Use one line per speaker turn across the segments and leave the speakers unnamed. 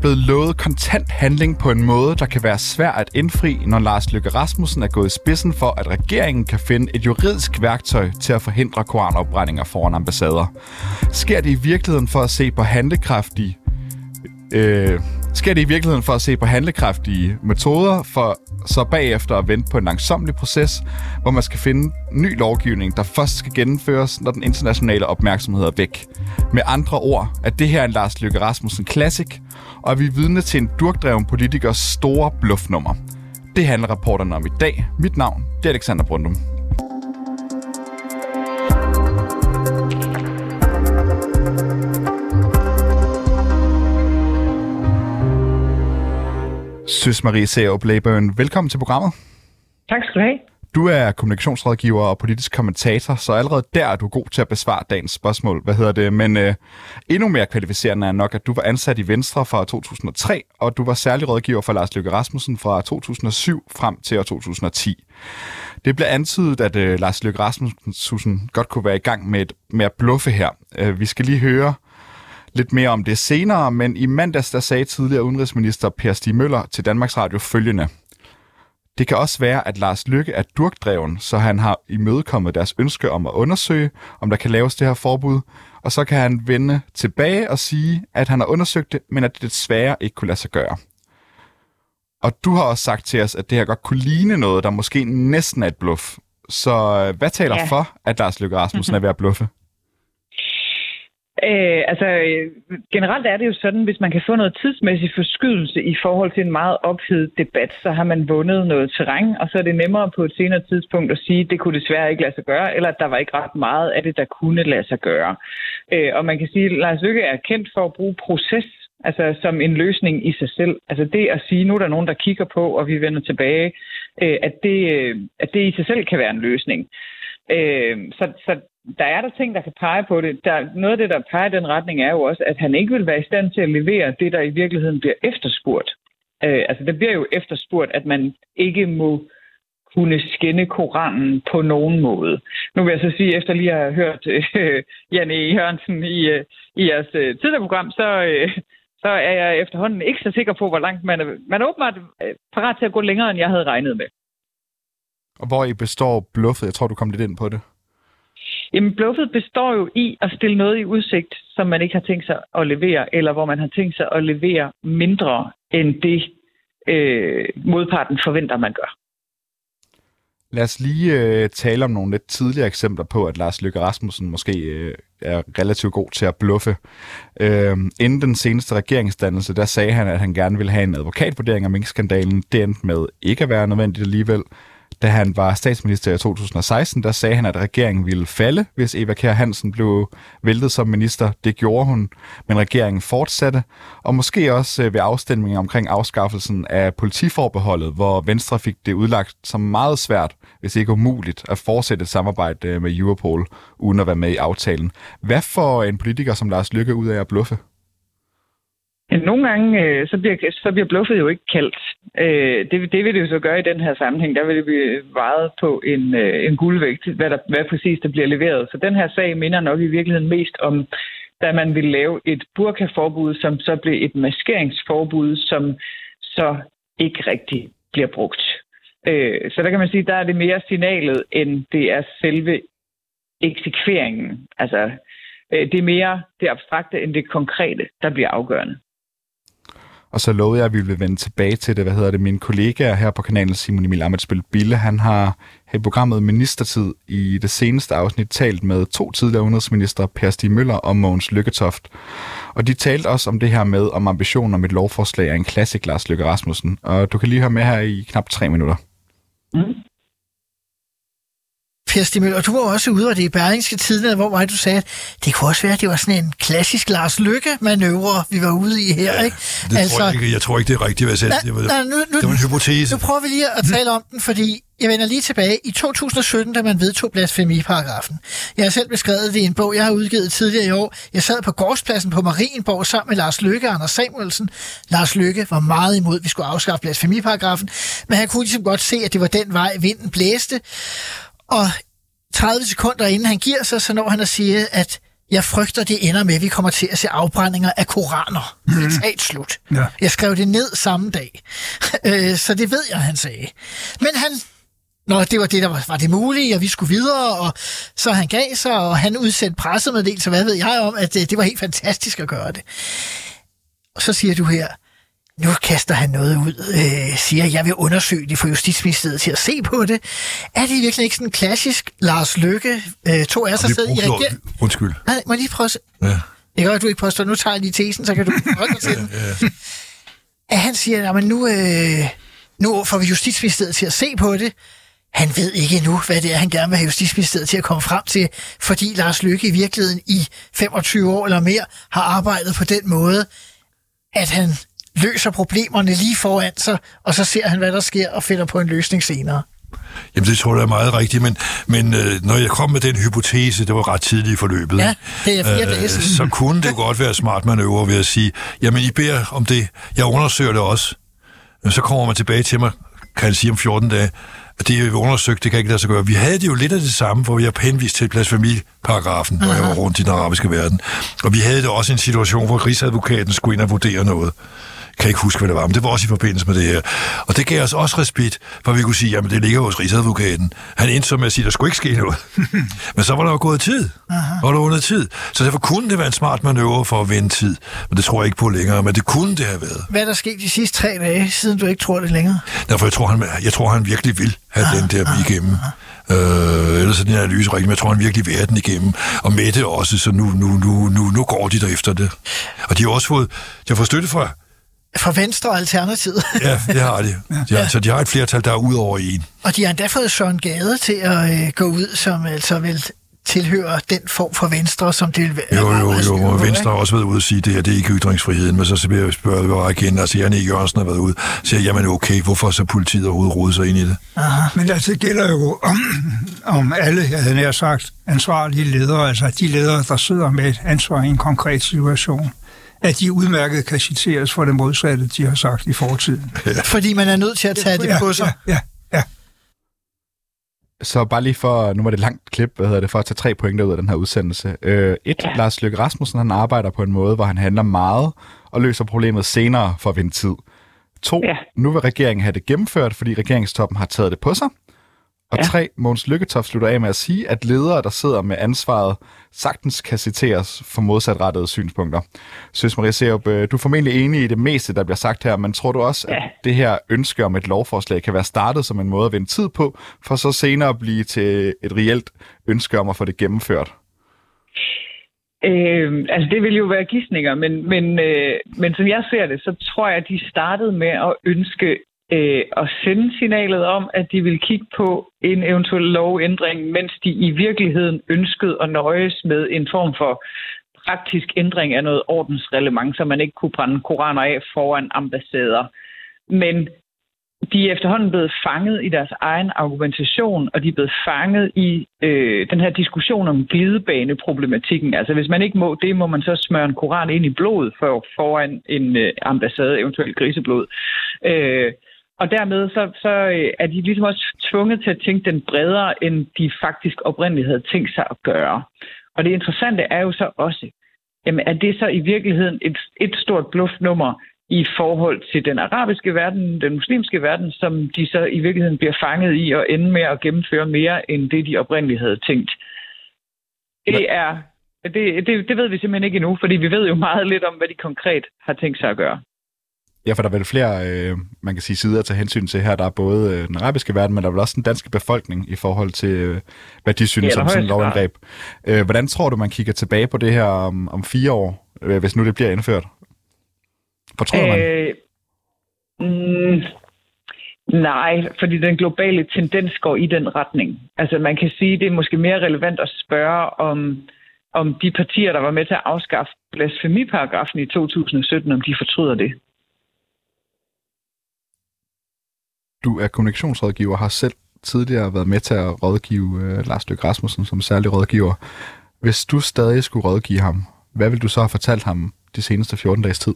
blevet lovet kontant handling på en måde, der kan være svær at indfri, når Lars Løkke Rasmussen er gået i spidsen for, at regeringen kan finde et juridisk værktøj til at forhindre koranopbrændinger foran ambassader. Sker det i virkeligheden for at se på handlekraftige øh, sker det i virkeligheden for at se på handlekraftige metoder, for så bagefter at vente på en langsomlig proces, hvor man skal finde ny lovgivning, der først skal gennemføres, når den internationale opmærksomhed er væk. Med andre ord, at det her er en Lars Løkke Rasmussen Classic, og vi er vidne til en durkdreven politikers store bluffnummer. Det handler rapporterne om i dag. Mit navn det er Alexander Brundum. Søs Marie Serup Læbøen, velkommen til programmet.
Tak skal du have.
Du er kommunikationsrådgiver og politisk kommentator, så allerede der er du god til at besvare dagens spørgsmål. Hvad hedder det? Men øh, endnu mere kvalificerende er nok, at du var ansat i Venstre fra 2003, og du var særlig rådgiver for Lars Løkke Rasmussen fra 2007 frem til år 2010. Det blev antydet, at øh, Lars Løkke Rasmussen godt kunne være i gang med, et, med at bluffe her. Øh, vi skal lige høre lidt mere om det senere, men i mandags der sagde tidligere udenrigsminister Per Stig Møller til Danmarks Radio følgende. Det kan også være, at Lars Lykke er durkdreven, så han har imødekommet deres ønske om at undersøge, om der kan laves det her forbud, og så kan han vende tilbage og sige, at han har undersøgt det, men at det desværre ikke kunne lade sig gøre. Og du har også sagt til os, at det her godt kunne ligne noget, der måske næsten er et bluff. Så øh, hvad taler ja. for, at Lars Løkke Rasmussen er ved at bluffe?
Øh, altså, generelt er det jo sådan, hvis man kan få noget tidsmæssig forskydelse i forhold til en meget ophedet debat, så har man vundet noget terræn, og så er det nemmere på et senere tidspunkt at sige, at det kunne desværre ikke lade sig gøre, eller at der var ikke ret meget af det, der kunne lade sig gøre. Øh, og man kan sige, at Lars Lykke er kendt for at bruge proces altså som en løsning i sig selv. Altså det at sige, nu er der nogen, der kigger på, og vi vender tilbage, øh, at, det, øh, at det i sig selv kan være en løsning. Øh, så, så der er der ting, der kan pege på det. Der, noget af det, der peger i den retning, er jo også, at han ikke vil være i stand til at levere det, der i virkeligheden bliver efterspurgt. Øh, altså, det bliver jo efterspurgt, at man ikke må kunne skænde Koranen på nogen måde. Nu vil jeg så sige, efter lige at have hørt øh, Janne E. Jørgensen i, øh, i jeres øh, tidligere program, så, øh, så er jeg efterhånden ikke så sikker på, hvor langt man er. Man er åbenbart øh, parat til at gå længere, end jeg havde regnet med.
Og hvor I består bluffet? Jeg tror, du kom lidt ind på det.
Jamen, bluffet består jo i at stille noget i udsigt, som man ikke har tænkt sig at levere, eller hvor man har tænkt sig at levere mindre end det, øh, modparten forventer, man gør.
Lad os lige øh, tale om nogle lidt tidligere eksempler på, at Lars Løkke Rasmussen måske øh, er relativt god til at bluffe. Øh, inden den seneste regeringsdannelse, der sagde han, at han gerne ville have en advokatvurdering af minkskandalen. Det endte med ikke at være nødvendigt alligevel. Da han var statsminister i 2016, der sagde han, at regeringen ville falde, hvis Eva Kjær Hansen blev væltet som minister. Det gjorde hun, men regeringen fortsatte. Og måske også øh, ved afstemningen omkring afskaffelsen af politiforbeholdet, hvor Venstre fik det udlagt som meget svært, hvis ikke umuligt, at fortsætte et samarbejde øh, med Europol, uden at være med i aftalen. Hvad får en politiker som Lars Lykke ud af at bluffe?
Nogle gange, øh, så bliver, så bliver bluffet jo ikke kaldt. Øh, det, det vil det jo så gøre i den her sammenhæng. Der vil det blive øh, vejet på en, øh, en guldvægt, hvad, der, hvad præcis der bliver leveret. Så den her sag minder nok i virkeligheden mest om, da man ville lave et burkaforbud, som så blev et maskeringsforbud, som så ikke rigtig bliver brugt. Øh, så der kan man sige, der er det mere signalet, end det er selve eksekveringen. Altså, øh, det er mere det abstrakte end det konkrete, der bliver afgørende.
Og så lovede jeg, at vi ville vende tilbage til det. Hvad hedder det? Min kollega her på kanalen, Simon Emil Amitsbøl Bille, han har i programmet Ministertid i det seneste afsnit talt med to tidligere udenrigsminister, Per Stig Møller og Mogens Lykketoft. Og de talte også om det her med, om ambitionen om et lovforslag af en klassik Lars Lykke Rasmussen. Og du kan lige høre med her i knap tre minutter. Mm.
Stig og du var også ude, og det i Berlingske Tidene, hvor var du sagde, at det kunne også være, at det var sådan en klassisk Lars Lykke-manøvre, vi var ude i her, ja, ikke?
Det altså, tror jeg, ikke, jeg tror ikke, det er rigtigt, hvad jeg sagde. det, var, nej, nu, nu, det var en hypotese.
Nu prøver vi lige at tale om den, fordi jeg vender lige tilbage. I 2017, da man vedtog blasfemiparagrafen. Jeg har selv beskrevet det i en bog, jeg har udgivet tidligere i år. Jeg sad på gårdspladsen på Marienborg sammen med Lars Lykke og Anders Samuelsen. Lars Lykke var meget imod, at vi skulle afskaffe blasfemiparagrafen, men han kunne ligesom godt se, at det var den vej, vinden blæste. Og 30 sekunder inden han giver sig, så når han at sige, at jeg frygter, det ender med, at vi kommer til at se afbrændinger af koraner. Mm. Citat slut. Ja. Jeg skrev det ned samme dag. Øh, så det ved jeg, han sagde. Men han Nå, det var det, der var, var det muligt, og vi skulle videre, og så han gav sig, og han udsendte pressemeddelelse, hvad ved jeg om, at det, øh, det var helt fantastisk at gøre det. Og så siger du her, nu kaster han noget ud, øh, siger, jeg vil undersøge det for Justitsministeriet til at se på det. Er det virkelig ikke sådan en klassisk Lars Løkke, øh, to er sig sted i
regeringen? Undskyld.
Nej, må jeg lige prøve at... Ja. Det kan godt, du ikke påstår, nu tager jeg lige tesen, så kan du holde dig til den. ja, ja. At han siger, at nu, øh, nu får vi Justitsministeriet til at se på det. Han ved ikke endnu, hvad det er, han gerne vil have Justitsministeriet til at komme frem til, fordi Lars Løkke i virkeligheden i 25 år eller mere har arbejdet på den måde, at han løser problemerne lige foran sig, og så ser han, hvad der sker, og finder på en løsning senere.
Jamen, det tror jeg er meget rigtigt, men, men øh, når jeg kom med den hypotese, det var ret tidligt i forløbet,
ja, det er fire øh,
så kunne det godt være smart manøvre ved at sige, jamen, I beder om det, jeg undersøger det også, så kommer man tilbage til mig, kan jeg sige om 14 dage, at det er undersøgt, det kan ikke lade sig gøre. Vi havde det jo lidt af det samme, hvor vi har henvist til blasfemiparagrafen, når jeg var rundt i den arabiske verden. Og vi havde det også en situation, hvor rigsadvokaten skulle ind og vurdere noget kan ikke huske, hvad det var, men det var også i forbindelse med det her. Og det gav os også respekt, for vi kunne sige, jamen det ligger hos Rigsadvokaten. Han endte så med at sige, der skulle ikke ske noget. men så var der jo gået tid. Aha. Var der under tid. Så derfor kunne det være en smart manøvre for at vinde tid. Men det tror jeg ikke på længere, men det kunne det have været.
Hvad er der sket de sidste tre dage, siden du ikke tror det længere?
Derfor jeg tror, han, jeg tror, han virkelig vil have aha, den der aha, igennem. Øh, ellers er den analyse rigtig, men jeg tror, han virkelig vil have den igennem. Og med det også, så nu, nu, nu, nu, nu går de der efter det. Og de har også fået, de har fået støtte fra
for Venstre og Alternativet.
ja, det har de. de har, ja. Så de har et flertal, der er ud over en.
Og de har endda fået Søren Gade til at øh, gå ud, som altså vil tilhører den form for Venstre, som det vil være.
Jo, jo, jo, og Venstre har også været ude at sige, at det her det er ikke ytringsfriheden, men så vil jeg bare igen, altså Janne Jørgensen har været ude og siger, jamen okay, hvorfor så politiet overhovedet rode sig ind i det?
Aha. Men altså, det gælder jo om, om alle, jeg havde nær sagt, ansvarlige ledere, altså de ledere, der sidder med et ansvar i en konkret situation at de udmærket kan citeres for det modsatte, de har sagt i fortiden.
Ja. Fordi man er nødt til at tage det på sig.
Ja, ja, ja.
Så bare lige for, nu var det langt klip, hvad hedder det, for at tage tre pointer ud af den her udsendelse. Øh, et, ja. Lars Løkke Rasmussen, han arbejder på en måde, hvor han handler meget og løser problemet senere for at vinde tid. To, ja. nu vil regeringen have det gennemført, fordi regeringstoppen har taget det på sig. Og ja. tre, Måns Lykketoft slutter af med at sige, at ledere, der sidder med ansvaret, sagtens kan citeres for modsatrettede synspunkter. Søs Maria Serup, øh, du er formentlig enig i det meste, der bliver sagt her, men tror du også, ja. at det her ønske om et lovforslag kan være startet som en måde at vinde tid på, for så senere at blive til et reelt ønske om at få det gennemført?
Øh, altså det vil jo være gissninger, men, men, øh, men som jeg ser det, så tror jeg, at de startede med at ønske øh, at sende signalet om, at de vil kigge på en eventuel lovændring, mens de i virkeligheden ønskede at nøjes med en form for praktisk ændring af noget ordensreglement, så man ikke kunne brænde koraner af foran ambassader. Men de er efterhånden blevet fanget i deres egen argumentation, og de er blevet fanget i øh, den her diskussion om glidebaneproblematikken. Altså hvis man ikke må det, må man så smøre en koran ind i blod for, foran en øh, ambassade, eventuelt griseblod. Øh, og dermed så, så øh, er de ligesom også tvunget til at tænke den bredere, end de faktisk oprindeligt havde tænkt sig at gøre. Og det interessante er jo så også, jamen er det så i virkeligheden et, et stort bluffnummer i forhold til den arabiske verden, den muslimske verden, som de så i virkeligheden bliver fanget i og ende med at gennemføre mere, end det de oprindeligt havde tænkt. Det er det, det, det ved vi simpelthen ikke endnu, fordi vi ved jo meget lidt om, hvad de konkret har tænkt sig at gøre.
Ja, for der er vel flere, øh, man kan sige, sider tage hensyn til her. Der er både øh, den arabiske verden, men der er vel også den danske befolkning i forhold til, øh, hvad de synes om sådan en lovangreb. Øh, hvordan tror du, man kigger tilbage på det her om, om fire år, øh, hvis nu det bliver indført? Tror øh, man?
Mm, nej, fordi den globale tendens går i den retning. Altså man kan sige, det er måske mere relevant at spørge om om de partier, der var med til at afskaffe blasfemiparagrafen i 2017, om de fortryder det.
Du er kommunikationsrådgiver og har selv tidligere været med til at rådgive øh, Lars Løkke Rasmussen som særlig rådgiver. Hvis du stadig skulle rådgive ham, hvad vil du så have fortalt ham de seneste 14 dages tid?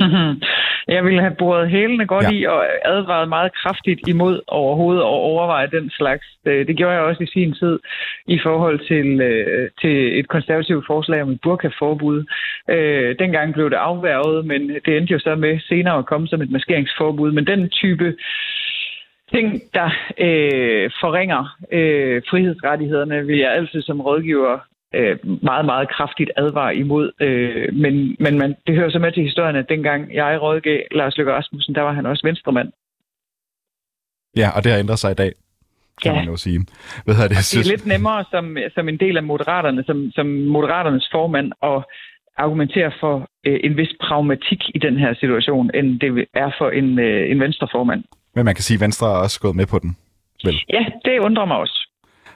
Jeg ville have boret hælene godt
Ja.
i og advaret meget kraftigt imod overhovedet at overveje den slags. Det, det gjorde jeg også i sin tid i forhold til, øh, til et konservativt forslag om et burkaforbud. Øh, dengang blev det afværget, men det endte jo så med senere at komme som et maskeringsforbud. Men den type ting, der øh, forringer øh, frihedsrettighederne, vil jeg altid som rådgiver øh, meget, meget kraftigt advare imod. Øh, men men man, det hører så med til historien, at dengang jeg rådgav Lars Løkke Rasmussen, der var han også venstremand.
Ja, og det har ændret sig i dag, kan
Ja.
man jo sige. Hvad det?
Det er lidt nemmere som, som en del af moderaterne, som, som moderaternes formand, at argumentere for øh, en vis pragmatik i den her situation, end det er for en, øh, en venstreformand.
Men man kan sige, at Venstre er også gået med på den. Vel?
Ja, det undrer mig også.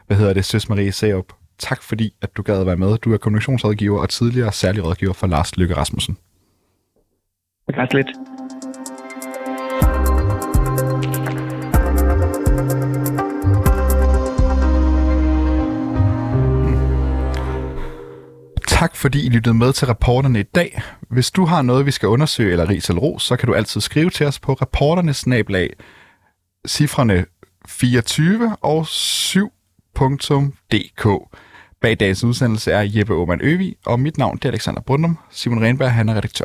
Hvad hedder det? Søs Marie Serup. Tak fordi, at du gad at være med. Du er kommunikationsrådgiver og tidligere særlig rådgiver for Lars Løkke Rasmussen.
Det er lidt.
Tak fordi I lyttede med til reporterne i dag. Hvis du har noget, vi skal undersøge eller ris eller ros, så kan du altid skrive til os på reporternes nablag cifrene 24 og 7.dk. Bag dagens udsendelse er Jeppe Aumann Øvi, og mit navn det er Alexander Brundum. Simon Renberg, han er redaktør.